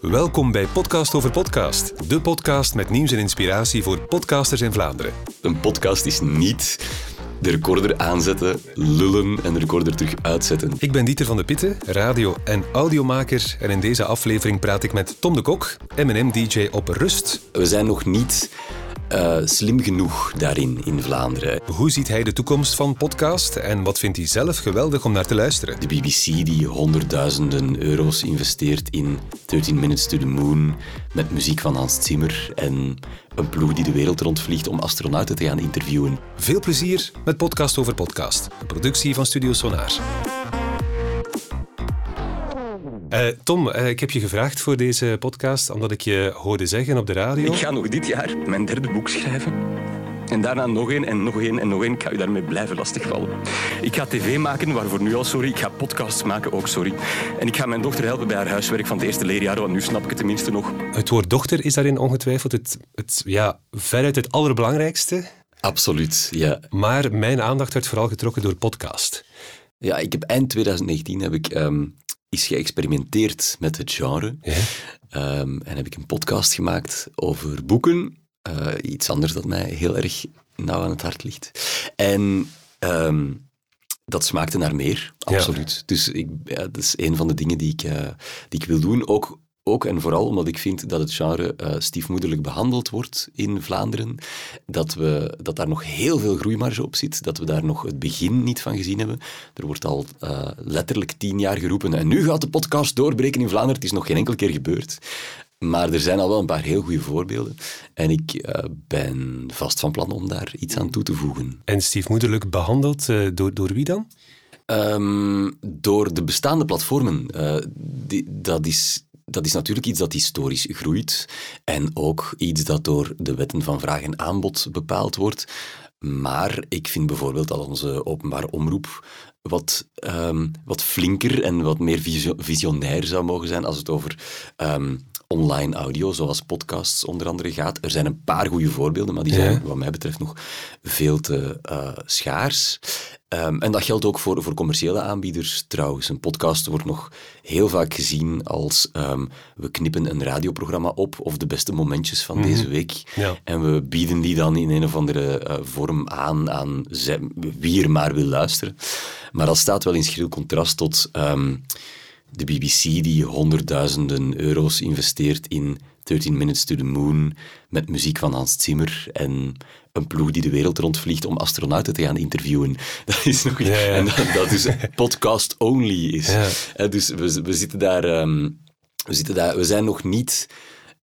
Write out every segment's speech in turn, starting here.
Welkom bij Podcast over Podcast, de podcast met nieuws en inspiratie voor podcasters in Vlaanderen. Een podcast is niet de recorder aanzetten, lullen en de recorder terug uitzetten. Ik ben Dieter van de Pitten, radio- en audiomaker en in deze aflevering praat ik met Tom de Kok, M&M-DJ op Rust. We zijn nog niet uh, slim genoeg daarin in Vlaanderen. Hoe ziet hij de toekomst van podcast en wat vindt hij zelf geweldig om naar te luisteren? De BBC die honderdduizenden euro's investeert in 13 Minutes to the Moon met muziek van Hans Zimmer en een ploeg die de wereld rondvliegt om astronauten te gaan interviewen. Veel plezier met Podcast over Podcast, een productie van Studio Sonar. Uh, Tom, uh, ik heb je gevraagd voor deze podcast omdat ik je hoorde zeggen op de radio. Ik ga nog dit jaar mijn derde boek schrijven. En daarna nog één en nog één en nog één. Ik ga u daarmee blijven lastigvallen. Ik ga tv maken, waarvoor nu al sorry. Ik ga podcasts maken, ook sorry. En ik ga mijn dochter helpen bij haar huiswerk van het eerste leerjaar, want nu snap ik het tenminste nog. Het woord dochter is daarin ongetwijfeld het, het ja, veruit het allerbelangrijkste. Absoluut, ja. Maar mijn aandacht werd vooral getrokken door podcast. Ja, ik heb eind 2019 heb ik um, is geëxperimenteerd met het genre. Ja. Um, en heb ik een podcast gemaakt over boeken. Uh, iets anders dat mij heel erg nauw aan het hart ligt. En um, dat smaakte naar meer, absoluut. Ja. Dus ik, ja, dat is een van de dingen die ik, uh, die ik wil doen. Ook ook en vooral omdat ik vind dat het genre uh, stiefmoederlijk behandeld wordt in Vlaanderen. Dat, we, dat daar nog heel veel groeimarge op zit. Dat we daar nog het begin niet van gezien hebben. Er wordt al uh, letterlijk tien jaar geroepen. En nu gaat de podcast doorbreken in Vlaanderen. Het is nog geen enkele keer gebeurd. Maar er zijn al wel een paar heel goede voorbeelden. En ik uh, ben vast van plan om daar iets aan toe te voegen. En stiefmoederlijk behandeld, door, door wie dan? Um, door de bestaande platformen. Die, dat is dat is natuurlijk iets dat historisch groeit en ook iets dat door de wetten van vraag en aanbod bepaald wordt. Maar ik vind bijvoorbeeld dat onze openbare omroep wat, um, wat flinker en wat meer visionair zou mogen zijn als het over um, online audio, zoals podcasts onder andere gaat. Er zijn een paar goede voorbeelden, maar die zijn ja. wat mij betreft nog veel te uh, schaars. Um, en dat geldt ook voor, voor commerciële aanbieders trouwens. Een podcast wordt nog heel vaak gezien als um, we knippen een radioprogramma op of de beste momentjes van mm -hmm. deze week. Ja. En we bieden die dan in een of andere uh, vorm aan aan wie er maar wil luisteren. Maar dat staat wel in schril contrast tot um, de BBC die honderdduizenden euro's investeert in 13 Minutes to the Moon met muziek van Hans Zimmer en een ploeg die de wereld rondvliegt om astronauten te gaan interviewen. Dat is nog ja, ja. En dat, dat dus podcast only is. Ja. Dus we, we zitten daar... Um, we, zitten daar, we zijn nog niet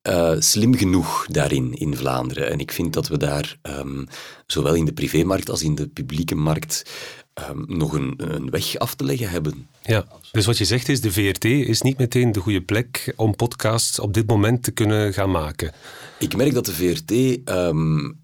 uh, slim genoeg daarin in Vlaanderen. En ik vind dat we daar, um, zowel in de privémarkt als in de publieke markt, um, nog een, een, weg af te leggen hebben. Ja, dus wat je zegt is, de VRT is niet meteen de goede plek om podcasts op dit moment te kunnen gaan maken. Ik merk dat de VRT um,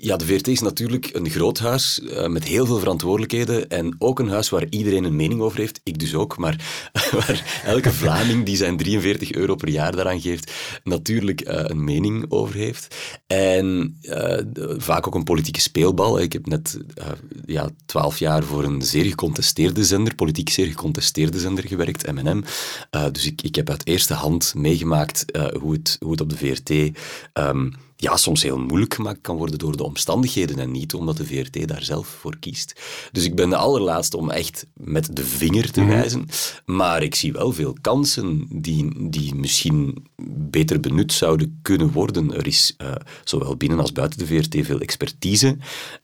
ja, de VRT is natuurlijk een groot huis uh, met heel veel verantwoordelijkheden en ook een huis waar iedereen een mening over heeft. Ik dus ook, maar waar elke Vlaming die zijn 43 euro per jaar daaraan geeft, natuurlijk uh, een mening over heeft. En uh, vaak ook een politieke speelbal. Ik heb net ja, 12 jaar voor een zeer gecontesteerde zender, politiek zeer gecontesteerde zender gewerkt, M&M. dus ik, ik heb uit eerste hand meegemaakt hoe, het, hoe het op de VRT... Um, ja, soms heel moeilijk gemaakt kan worden door de omstandigheden en niet omdat de VRT daar zelf voor kiest. Dus ik ben de allerlaatste om echt met de vinger te wijzen. Mm -hmm. Maar ik zie wel veel kansen die, die misschien beter benut zouden kunnen worden. Er is uh, zowel binnen als buiten de VRT veel expertise.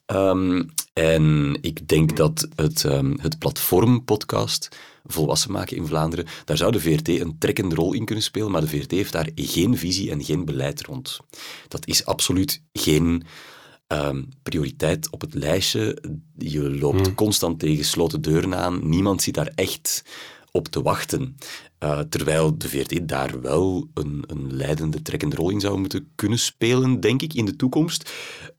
Um, en ik denk dat het, um, het platform podcast volwassen maken in Vlaanderen. Daar zou de VRT een trekkende rol in kunnen spelen, maar de VRT heeft daar geen visie en geen beleid rond. Dat is absoluut geen um, prioriteit op het lijstje. Je loopt hmm. constant tegen gesloten deuren aan. Niemand zit daar echt op te wachten. Uh, terwijl de VRT daar wel een, een leidende, trekkende rol in zou moeten kunnen spelen, denk ik, in de toekomst.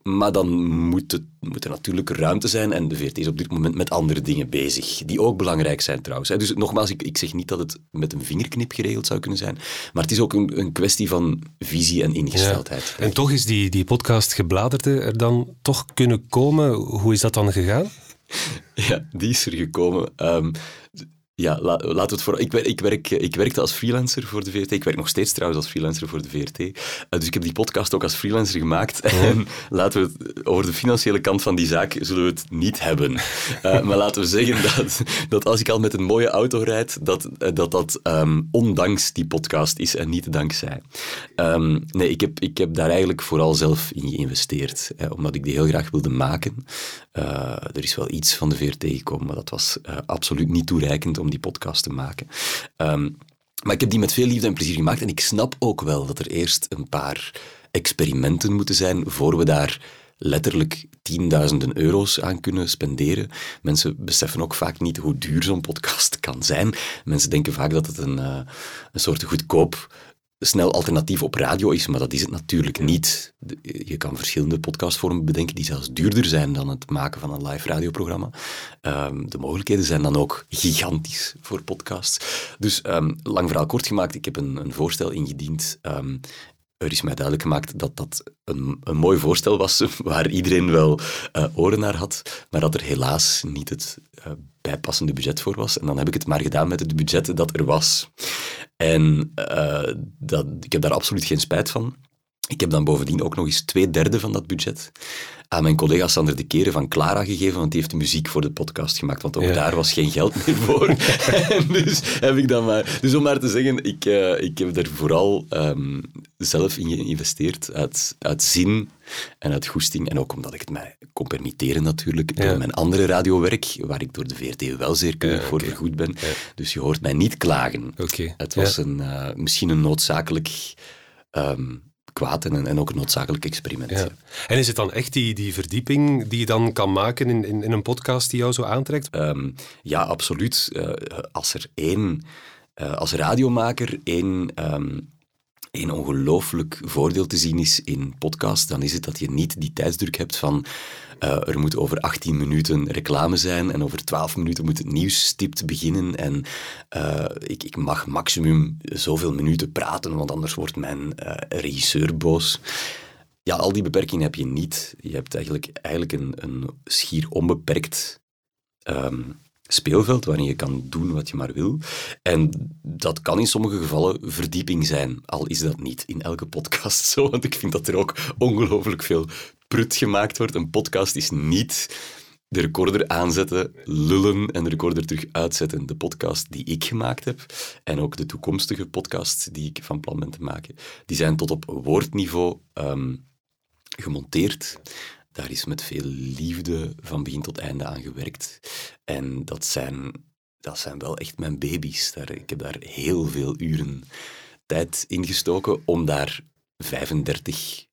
Maar dan moet, het, moet er natuurlijk ruimte zijn en de VRT is op dit moment met andere dingen bezig, die ook belangrijk zijn trouwens. Dus nogmaals, ik, ik zeg niet dat het met een vingerknip geregeld zou kunnen zijn, maar het is ook een, een kwestie van visie en ingesteldheid. Ja. En toch is die, die podcast Gebladerde er dan toch kunnen komen. Hoe is dat dan gegaan? Ja, die is er gekomen. Um, Ja, la, laten we het voor. Ik, ik, werk, ik werkte als freelancer voor de VRT. Ik werk nog steeds trouwens als freelancer voor de VRT. Uh, eh, dus ik heb die podcast ook als freelancer gemaakt. En laten we het over de financiële kant van die zaak zullen we het niet hebben. Uh, maar laten we zeggen dat, dat als ik al met een mooie auto rijd, dat eh, dat, dat um, ondanks die podcast is en niet dankzij. Um, nee, ik heb, ik heb daar eigenlijk vooral zelf in geïnvesteerd. Hè, omdat ik die heel graag wilde maken. Uh, er is wel iets van de VRT gekomen, maar dat was absoluut niet toereikend om die podcast te maken. Um, maar ik heb die met veel liefde en plezier gemaakt en ik snap ook wel dat er eerst een paar experimenten moeten zijn voor we daar letterlijk tienduizenden euro's aan kunnen spenderen. Mensen beseffen ook vaak niet hoe duur zo'n podcast kan zijn. Mensen denken vaak dat het een, uh, een soort goedkoop snel alternatief op radio is, maar dat is het natuurlijk niet. Je kan verschillende podcastvormen bedenken die zelfs duurder zijn dan het maken van een live radioprogramma. Um, de mogelijkheden zijn dan ook gigantisch voor podcasts. Dus um, lang verhaal kort gemaakt, ik heb een, een voorstel ingediend. Um, er is mij duidelijk gemaakt dat dat een, een mooi voorstel was, waar iedereen wel uh, oren naar had, maar dat er helaas niet het uh, bijpassende budget voor was. En dan heb ik het maar gedaan met het budget dat er was. En uh, dat, ik heb daar absoluut geen spijt van. Ik heb dan bovendien ook nog eens twee derde van dat budget aan mijn collega Sander de Keren van Clara gegeven, want die heeft de muziek voor de podcast gemaakt, want ook daar was geen geld meer voor. dus heb ik dan maar... Dus om maar te zeggen, ik, uh, ik heb er vooral um, zelf in geïnvesteerd, uit, uit zin en uit goesting, en ook omdat ik het mij kon permitteren natuurlijk, door mijn andere radiowerk, waar ik door de VRT wel zeer keurig voor vergoed ben. Dus je hoort mij niet klagen. Okay. Het was een, uh, misschien een noodzakelijk... Um, kwaad en, en ook een noodzakelijk experiment. Ja. En is het dan echt die, die verdieping die je dan kan maken in, in, in een podcast die jou zo aantrekt? Um, ja, absoluut. Uh, als er één, uh, als radiomaker één... Um, een ongelooflijk voordeel te zien is in podcast, dan is het dat je niet die tijdsdruk hebt van uh, er moet over 18 minuten reclame zijn en over 12 minuten moet het nieuws stipt beginnen en uh, ik, ik, mag maximum zoveel minuten praten, want anders wordt mijn uh, regisseur boos. Ja, al die beperkingen heb je niet. Je hebt eigenlijk, eigenlijk een, een schier onbeperkt um, speelveld waarin je kan doen wat je maar wil. En dat kan in sommige gevallen verdieping zijn, al is dat niet in elke podcast zo, want ik vind dat er ook ongelooflijk veel prut gemaakt wordt. Een podcast is niet de recorder aanzetten, lullen en de recorder terug uitzetten. De podcast die ik gemaakt heb en ook de toekomstige podcasts die ik van plan ben te maken, die zijn tot op woordniveau um, gemonteerd. Daar is met veel liefde van begin tot einde aan gewerkt. En dat zijn, dat zijn wel echt mijn baby's. Daar, ik heb daar heel veel uren tijd in gestoken om daar 35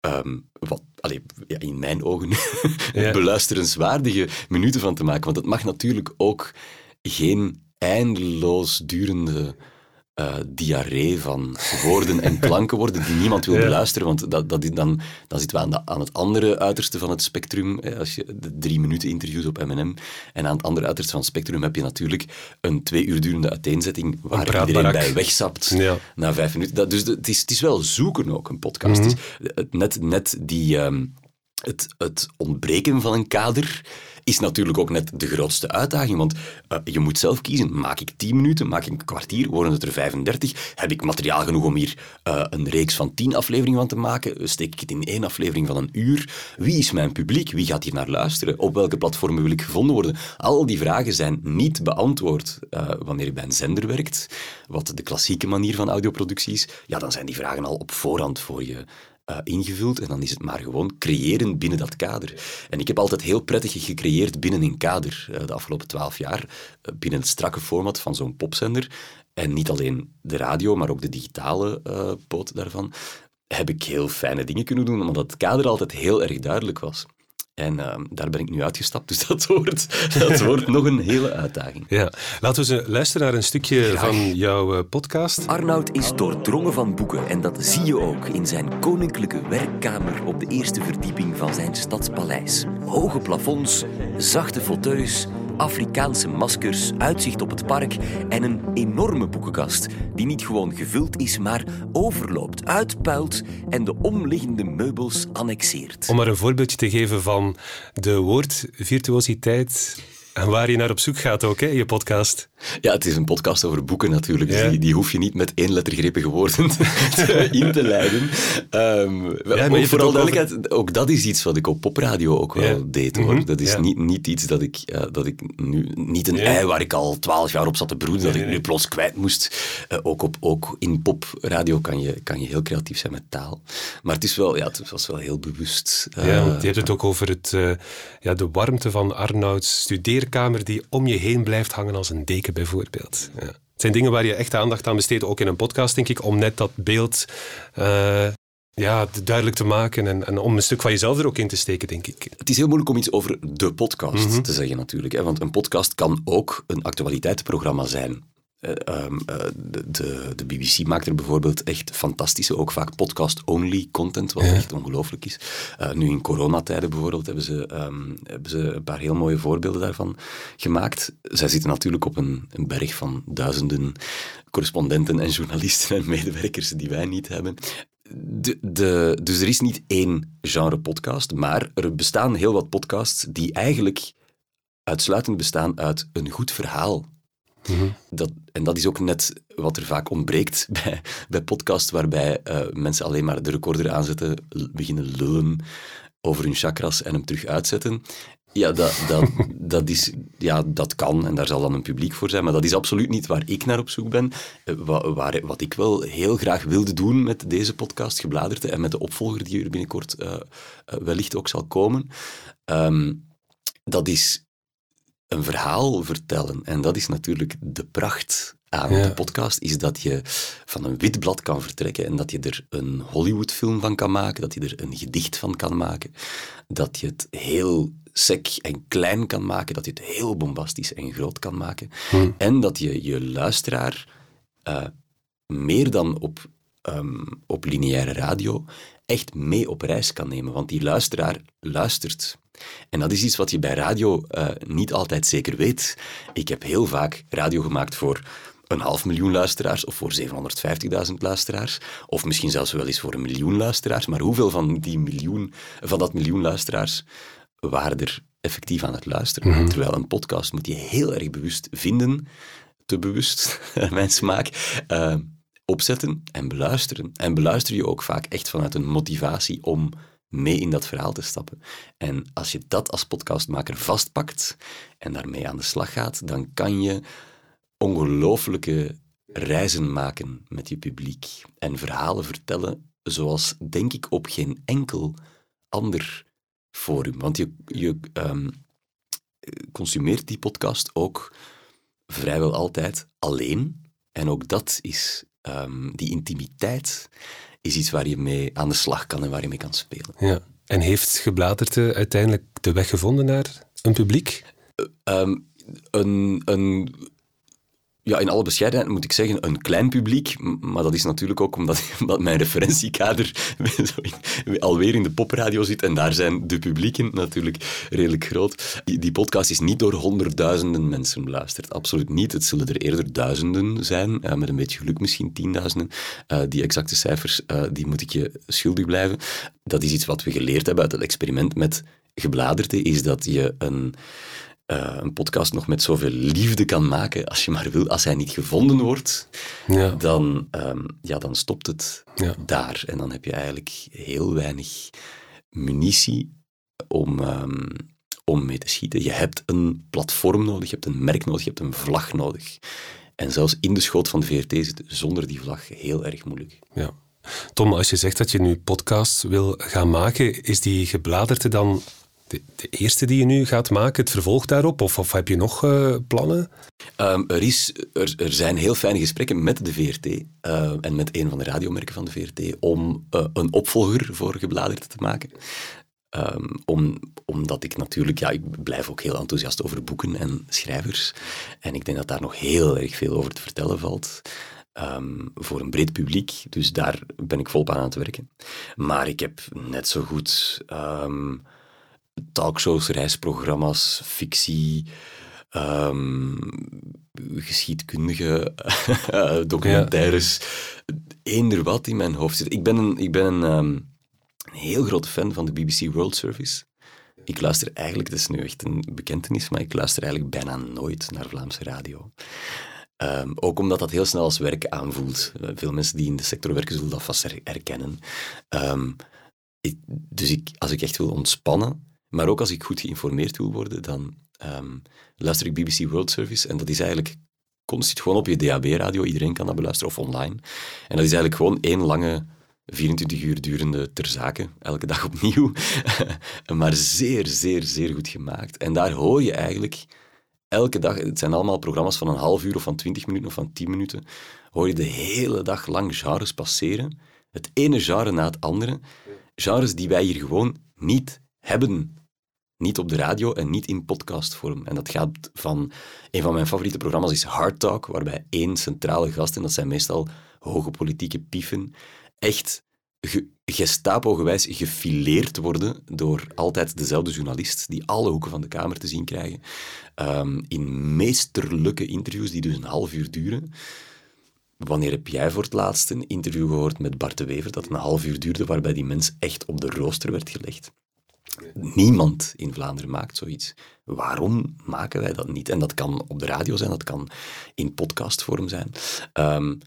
Um, wat allee, ja, in mijn ogen ja. beluisterenswaardige minuten van te maken. Want het mag natuurlijk ook geen eindeloos durende uh, diarree van woorden en klanken worden die niemand wil beluisteren, want dat, dat, dan, dan zitten we aan, de, aan het andere uiterste van het spectrum. Als je de drie minuten interviews op M&M en aan het andere uiterste van het spectrum heb je natuurlijk een twee uur durende uiteenzetting waar iedereen bij wegsapt ja. na vijf minuten. Dat, dus het is, het is wel zoeken ook, een podcast. Mm net, net die... Um, het, het ontbreken van een kader is natuurlijk ook net de grootste uitdaging. Want uh, je moet zelf kiezen. Maak ik 10 minuten, maak ik een kwartier, worden het er 35? Heb ik materiaal genoeg om hier uh, een reeks van 10 afleveringen van te maken? Steek ik het in één aflevering van een uur? Wie is mijn publiek? Wie gaat hier naar luisteren? Op welke platformen wil ik gevonden worden? Al die vragen zijn niet beantwoord uh, wanneer je bij een zender werkt. Wat de klassieke manier van audioproductie is. Ja, dan zijn die vragen al op voorhand voor je uh, ingevuld. En dan is het maar gewoon creëren binnen dat kader. En ik heb altijd heel prettig gecreëerd binnen een kader. Uh, de afgelopen twaalf jaar. Uh, binnen het strakke format van zo'n popzender. En niet alleen de radio, maar ook de digitale poot daarvan. Heb ik heel fijne dingen kunnen doen, omdat het kader altijd heel erg duidelijk was. En uh, daar ben ik nu uitgestapt, dus dat wordt, dat wordt nog een hele uitdaging. Ja. Laten we eens luisteren naar een stukje Graag. van jouw uh, podcast. Arnoud is doordrongen van boeken en dat zie je ook in zijn koninklijke werkkamer op de eerste verdieping van zijn stadspaleis. Hoge plafonds, zachte fauteuils Afrikaanse maskers, uitzicht op het park en een enorme boekenkast die niet gewoon gevuld is, maar overloopt, uitpuilt en de omliggende meubels annexeert. Om maar een voorbeeldje te geven van de woordvirtuositeit en waar je naar op zoek gaat ook, hè, in je podcast. Ja, het is een podcast over boeken natuurlijk. Dus die, die, hoef je niet met één lettergrepige woorden te, in te leiden. Um, ja, maar vooral duidelijkheid, ook dat is iets wat ik op popradio ook wel deed. Hoor. Mhm. Dat is niet, niet iets dat ik, uh, dat ik nu... Niet een ei waar ik al twaalf jaar op zat te broeden, dat ik nu plots kwijt moest. Uh, ook, op, ook in popradio kan je, kan je heel creatief zijn met taal. Maar het, is wel, ja, het was wel heel bewust. Uh, ja, je hebt het ook over het, ja, de warmte van Arnouds studeerkamer die om je heen blijft hangen als een deken bijvoorbeeld. Ja. Het zijn dingen waar je echt aandacht aan besteedt, ook in een podcast, denk ik, om net dat beeld uh, ja, duidelijk te maken en, en, om een stuk van jezelf er ook in te steken, denk ik. Het is heel moeilijk om iets over de podcast mhm. te zeggen, natuurlijk. Hè, want een podcast kan ook een actualiteitsprogramma zijn. Uh, de, de, de, BBC maakt er bijvoorbeeld echt fantastische, ook vaak podcast-only content, wat echt ongelooflijk is. Uh, nu in coronatijden bijvoorbeeld hebben ze, um, hebben ze een paar heel mooie voorbeelden daarvan gemaakt. Zij zitten natuurlijk op een, een berg van duizenden correspondenten en journalisten en medewerkers die wij niet hebben. De, de, dus er is niet één genre podcast, maar er bestaan heel wat podcasts die eigenlijk uitsluitend bestaan uit een goed verhaal dat, en dat is ook net wat er vaak ontbreekt bij, bij podcasts, waarbij uh, mensen alleen maar de recorder aanzetten, beginnen lullen over hun chakras en hem terug uitzetten. Ja, dat, dat, dat, is, ja, dat kan en daar zal dan een publiek voor zijn, maar dat is absoluut niet waar ik naar op zoek ben. Eh, waar wat ik wel heel graag wilde doen met deze podcast, Gebladerte, en met de opvolger die er binnenkort uh, wellicht ook zal komen, um, dat is een verhaal vertellen. En dat is natuurlijk de pracht aan de podcast, is dat je van een wit blad kan vertrekken en dat je er een Hollywoodfilm van kan maken, dat je er een gedicht van kan maken, dat je het heel sec en klein kan maken, dat je het heel bombastisch en groot kan maken. Hm. En dat je je luisteraar uh, meer dan op, um, op lineaire radio echt mee op reis kan nemen. Want die luisteraar luistert. En dat is iets wat je bij radio uh, niet altijd zeker weet. Ik heb heel vaak radio gemaakt voor een half miljoen luisteraars of voor 750.000 luisteraars. Of misschien zelfs wel eens voor een miljoen luisteraars. Maar hoeveel van, die miljoen, van dat miljoen luisteraars waren er effectief aan het luisteren? Mhm. Terwijl een podcast moet je heel erg bewust vinden. Te bewust, mijn smaak. Uh, opzetten en beluisteren. En beluister je ook vaak echt vanuit een motivatie om mee in dat verhaal te stappen. En als je dat als podcastmaker vastpakt en daarmee aan de slag gaat, dan kan je ongelooflijke reizen maken met je publiek en verhalen vertellen zoals, denk ik, op geen enkel ander forum. Want je, je um, consumeert die podcast ook vrijwel altijd alleen. En ook dat is um, die intimiteit is iets waar je mee aan de slag kan en waar je mee kan spelen. Ja. En heeft Gebladerte uiteindelijk de weg gevonden naar een publiek? Um, een, een ja, in alle bescheidenheid moet ik zeggen, een klein publiek. Maar dat is natuurlijk ook omdat, mijn referentiekader alweer in de popradio zit. En daar zijn de publieken natuurlijk redelijk groot. Die, podcast is niet door honderdduizenden mensen beluisterd. Absoluut niet. Het zullen er eerder duizenden zijn. Uh, met een beetje geluk misschien tienduizenden. Uh, die exacte cijfers, uh, die moet ik je schuldig blijven. Dat is iets wat we geleerd hebben uit het experiment met gebladerte. Is dat je een uh, een podcast nog met zoveel liefde kan maken als je maar wil. Als hij niet gevonden wordt, ja. Dan, um, ja, dan stopt het ja. daar. En dan heb je eigenlijk heel weinig munitie om, um, om mee te schieten. Je hebt een platform nodig, je hebt een merk nodig, je hebt een vlag nodig. En zelfs in de schoot van de VRT is het zonder die vlag heel erg moeilijk. Ja. Tom, als je zegt dat je nu podcasts wil gaan maken, is die gebladerte dan de, de, eerste die je nu gaat maken, het vervolg daarop? Of, of heb je nog uh, plannen? Um, er, is, er, zijn heel fijne gesprekken met de VRT eh, en met een van de radiomerken van de VRT om uh, een opvolger voor Gebladerd te maken. Um, om, omdat ik natuurlijk, ja, ik blijf ook heel enthousiast over boeken en schrijvers. En ik denk dat daar nog heel erg veel over te vertellen valt. Um, voor een breed publiek. Dus daar ben ik volop aan aan het werken. Maar ik heb net zo goed talkshows, reisprogramma's, fictie, um, geschiedkundige documentaires. Ja. Eender wat in mijn hoofd zit. Ik ben een, ik ben een, um, een heel grote fan van de BBC World Service. Ik luister eigenlijk, dat is nu echt een bekentenis, maar ik luister eigenlijk bijna nooit naar Vlaamse radio. Ehm, ook omdat dat heel snel als werk aanvoelt. Veel mensen die in de sector werken zullen dat vast herkennen. Ehm, dus ik, als ik echt wil ontspannen, maar ook als ik goed geïnformeerd wil worden, dan um, luister ik BBC World Service. En dat is eigenlijk constant gewoon op je DAB-radio. Iedereen kan dat beluisteren, of online. En dat is eigenlijk gewoon één lange 24 uur durende ter zake, elke dag opnieuw. maar zeer, zeer, zeer goed gemaakt. En daar hoor je eigenlijk elke dag, het zijn allemaal programma's van een half uur of van 20 minuten of van 10 minuten, hoor je de hele dag lang genres passeren. Het ene genre na het andere. Genres die wij hier gewoon niet hebben. Niet op de radio en niet in podcastvorm. En dat gaat van... Een van mijn favoriete programma's is Hard Talk, waarbij één centrale gast, en dat zijn meestal hoge politieke pieven, echt gestapo-gewijs gefileerd worden door altijd dezelfde journalist, die alle hoeken van de Kamer te zien krijgen, um, in meesterlijke interviews die dus een half uur duren. Wanneer heb jij voor het laatst een interview gehoord met Bart de Wever dat een half uur duurde, waarbij die mens echt op de rooster werd gelegd? Niemand in Vlaanderen maakt zoiets. Waarom maken wij dat niet? En dat kan op de radio zijn, dat kan in podcastvorm zijn. Um,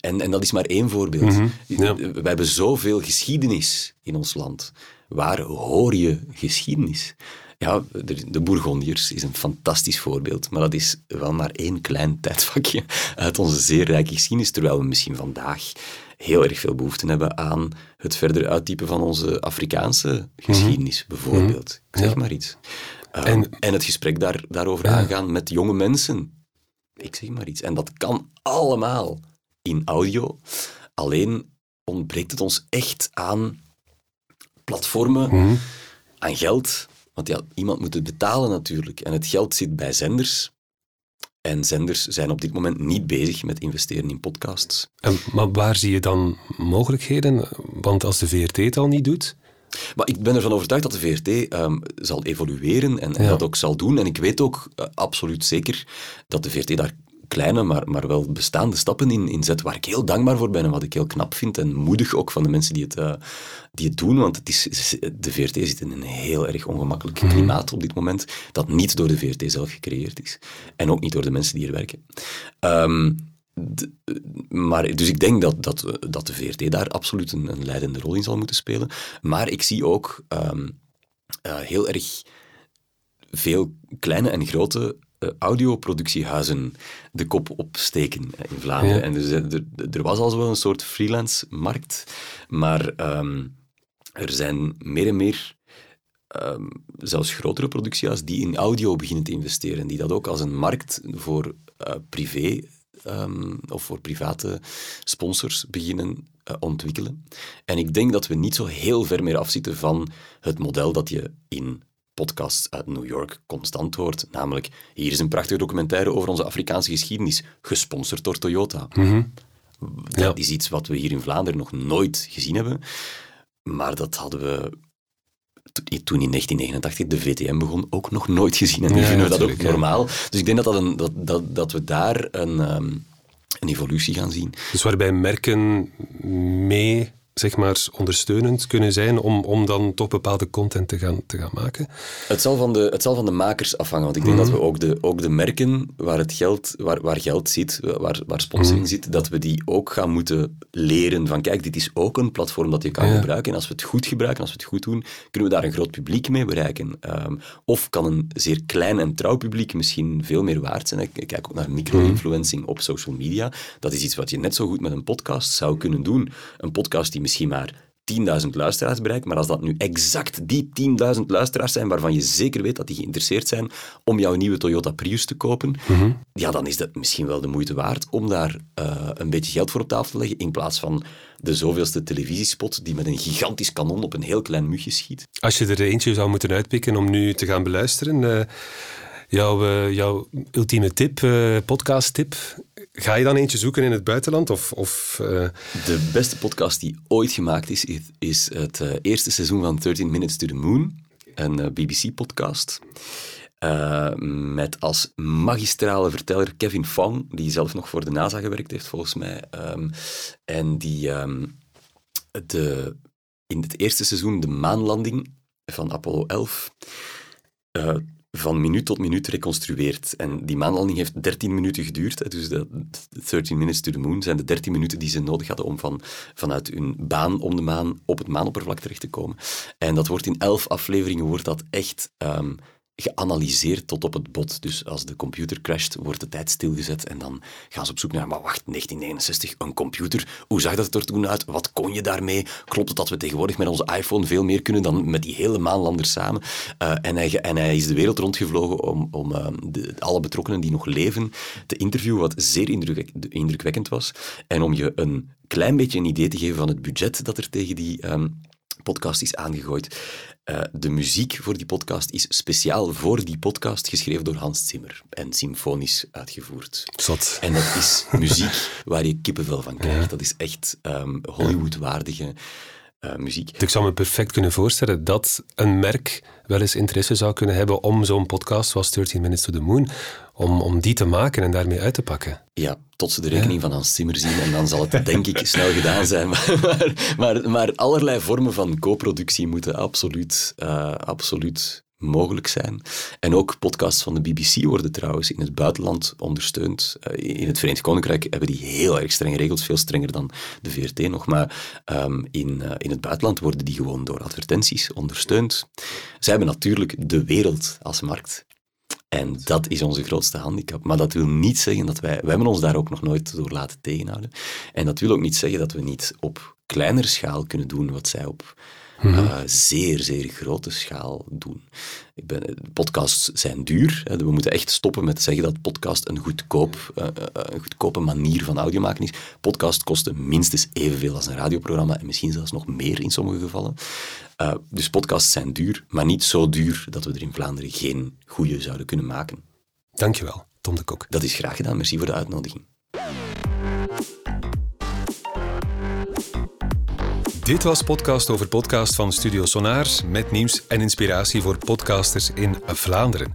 en, en dat is maar één voorbeeld. Mm We hebben zoveel geschiedenis in ons land. Waar hoor je geschiedenis? Ja, de, de Bourgondiërs is een fantastisch voorbeeld, maar dat is wel maar één klein tijdvakje uit onze zeer rijke geschiedenis, terwijl we misschien vandaag heel erg veel behoefte hebben aan het verder uittypen van onze Afrikaanse geschiedenis, mhm. bijvoorbeeld. Ik zeg maar iets. Ehm, en, en, het gesprek daar, daarover aangaan met jonge mensen. Ik zeg maar iets. En dat kan allemaal in audio. Alleen ontbreekt het ons echt aan platformen, mhm. aan geld. Want ja, iemand moet het betalen natuurlijk. En het geld zit bij zenders. En zenders zijn op dit moment niet bezig met investeren in podcasts. En, maar waar zie je dan mogelijkheden? Want als de VRT het al niet doet... Maar ik ben ervan overtuigd dat de VRT ehm, zal evolueren en, en dat ook zal doen. En ik weet ook uh, absoluut zeker dat de VRT daar kleine, maar, maar wel bestaande stappen in, in zet, waar ik heel dankbaar voor ben en wat ik heel knap vind en moedig ook van de mensen die het, uh, die het doen, want het is, de VRT zit in een heel erg ongemakkelijk mhm. klimaat op dit moment, dat niet door de VRT zelf gecreëerd is en ook niet door de mensen die er werken. Um, maar, dus ik denk dat, dat, dat de VRT daar absoluut een, een leidende rol in zal moeten spelen. Maar ik zie ook um, uh, heel erg veel kleine en grote audioproductiehuizen de kop opsteken in Vlaanderen. En dus, er, er, was al wel een soort freelance-markt, maar um, er zijn meer en meer um, zelfs grotere productiehuizen die in audio beginnen te investeren, die dat ook als een markt voor uh, privé um, of voor private sponsors beginnen uh, ontwikkelen. En ik denk dat we niet zo heel ver meer afzitten van het model dat je in podcasts uit New York constant hoort. Namelijk, hier is een prachtige documentaire over onze Afrikaanse geschiedenis, gesponsord door Toyota. Mhm. Dat is iets wat we hier in Vlaanderen nog nooit gezien hebben. Maar dat hadden we toen in 1989 de VTM begon ook nog nooit gezien. En nu vinden we dat ook normaal. Dus ik denk dat, dat, een, dat, dat, dat we daar een, um, een evolutie gaan zien. Dus waarbij merken mee zeg maar, ondersteunend kunnen zijn om, om dan toch bepaalde content te gaan, te gaan maken? Het zal van de, het zal van de makers afhangen, want ik denk dat we ook de, ook de merken waar, het geld, waar, waar geld zit, waar, waar sponsoring mhm. zit, dat we die ook gaan moeten leren van kijk, dit is ook een platform dat je kan gebruiken en als we het goed gebruiken, als we het goed doen, kunnen we daar een groot publiek mee bereiken. Ehm, of kan een zeer klein en trouw publiek misschien veel meer waard zijn. Ik kijk ook naar micro-influencing op social media. Dat is iets wat je net zo goed met een podcast zou kunnen doen. Een podcast die misschien maar 10.000 luisteraars bereikt, maar als dat nu exact die 10.000 luisteraars zijn waarvan je zeker weet dat die geïnteresseerd zijn om jouw nieuwe Toyota Prius te kopen, mhm. ja, dan is dat misschien wel de moeite waard om daar uh, een beetje geld voor op tafel te leggen in plaats van de zoveelste televisiespot die met een gigantisch kanon op een heel klein mugje schiet. Als je er eentje zou moeten uitpikken om nu te gaan beluisteren, uh, jouw, uh, jouw ultieme tip, podcast tip, Ga je dan eentje zoeken in het buitenland? Of, of uh... De beste podcast die ooit gemaakt is, is het eerste seizoen van 13 Minutes to the Moon, een BBC-podcast. met als magistrale verteller Kevin Fong, die zelf nog voor de NASA gewerkt heeft, volgens mij. Um, en die um, de, in het eerste seizoen de maanlanding van Apollo 11 uh, van minuut tot minuut reconstrueert. En die maanlanding heeft 13 minuten geduurd. Dus de 13 minutes to the moon zijn de 13 minuten die ze nodig hadden om van, vanuit hun baan om de maan op het maanoppervlak terecht te komen. En dat wordt in 11 afleveringen wordt dat echt um, geanalyseerd tot op het bot. Dus als de computer crasht, wordt de tijd stilgezet en dan gaan ze op zoek naar, maar wacht, 1969, een computer, hoe zag dat er toen uit? Wat kon je daarmee? Klopt het dat we tegenwoordig met onze iPhone veel meer kunnen dan met die hele maanlanders samen? Uh, en, hij, en hij is de wereld rondgevlogen om, om uh, de, alle betrokkenen die nog leven te interviewen, wat zeer indruk, indrukwekkend was. En om je een klein beetje een idee te geven van het budget dat er tegen die... Um, podcast is aangegooid. Uh, de muziek voor die podcast is speciaal voor die podcast geschreven door Hans Zimmer en symfonisch uitgevoerd. Zot. En dat is muziek waar je kippenvel van krijgt. Ja. Dat is echt um, Hollywood-waardige uh, muziek. Ik zou me perfect kunnen voorstellen dat een merk wel eens interesse zou kunnen hebben om zo'n podcast zoals 13 Minutes to the Moon, om, om die te maken en daarmee uit te pakken. Ja, tot ze de rekening van Hans Zimmer zien en dan zal het denk ik snel gedaan zijn. Maar, maar, maar allerlei vormen van co-productie moeten absoluut, uh, absoluut mogelijk zijn. En ook podcasts van de BBC worden trouwens in het buitenland ondersteund. Uh, in het Verenigd Koninkrijk hebben die heel erg strenge regels, veel strenger dan de VRT nog, maar um, in, uh, in het buitenland worden die gewoon door advertenties ondersteund. Zij hebben natuurlijk de wereld als markt. En dat is onze grootste handicap. Maar dat wil niet zeggen dat wij... We hebben ons daar ook nog nooit door laten tegenhouden. En dat wil ook niet zeggen dat we niet op kleinere schaal kunnen doen wat zij op uh, zeer, zeer grote schaal doen. Ik ben, podcasts zijn duur. Hè. We moeten echt stoppen met te zeggen dat podcast een, goedkoop, uh, een goedkope manier van audio maken is. Podcast kosten minstens evenveel als een radioprogramma en misschien zelfs nog meer in sommige gevallen. Uh, dus podcasts zijn duur, maar niet zo duur dat we er in Vlaanderen geen goede zouden kunnen maken. Dankjewel, Tom de Kok. Dat is graag gedaan. Merci voor de uitnodiging. Dit was Podcast over Podcast van Studio Sonar met nieuws en inspiratie voor podcasters in Vlaanderen.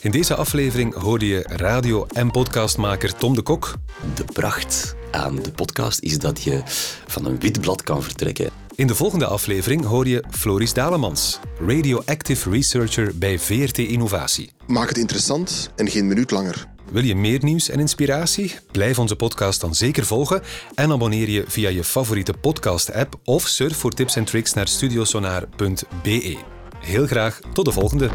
In deze aflevering hoorde je radio- en podcastmaker Tom de Kok. De pracht aan de podcast is dat je van een wit blad kan vertrekken. In de volgende aflevering hoor je Floris Dalemans, radioactive researcher bij VRT Innovatie. Maak het interessant en geen minuut langer. Wil je meer nieuws en inspiratie? Blijf onze podcast dan zeker volgen en abonneer je via je favoriete podcast-app of surf voor tips en tricks naar studiosonar.be. Heel graag tot de volgende.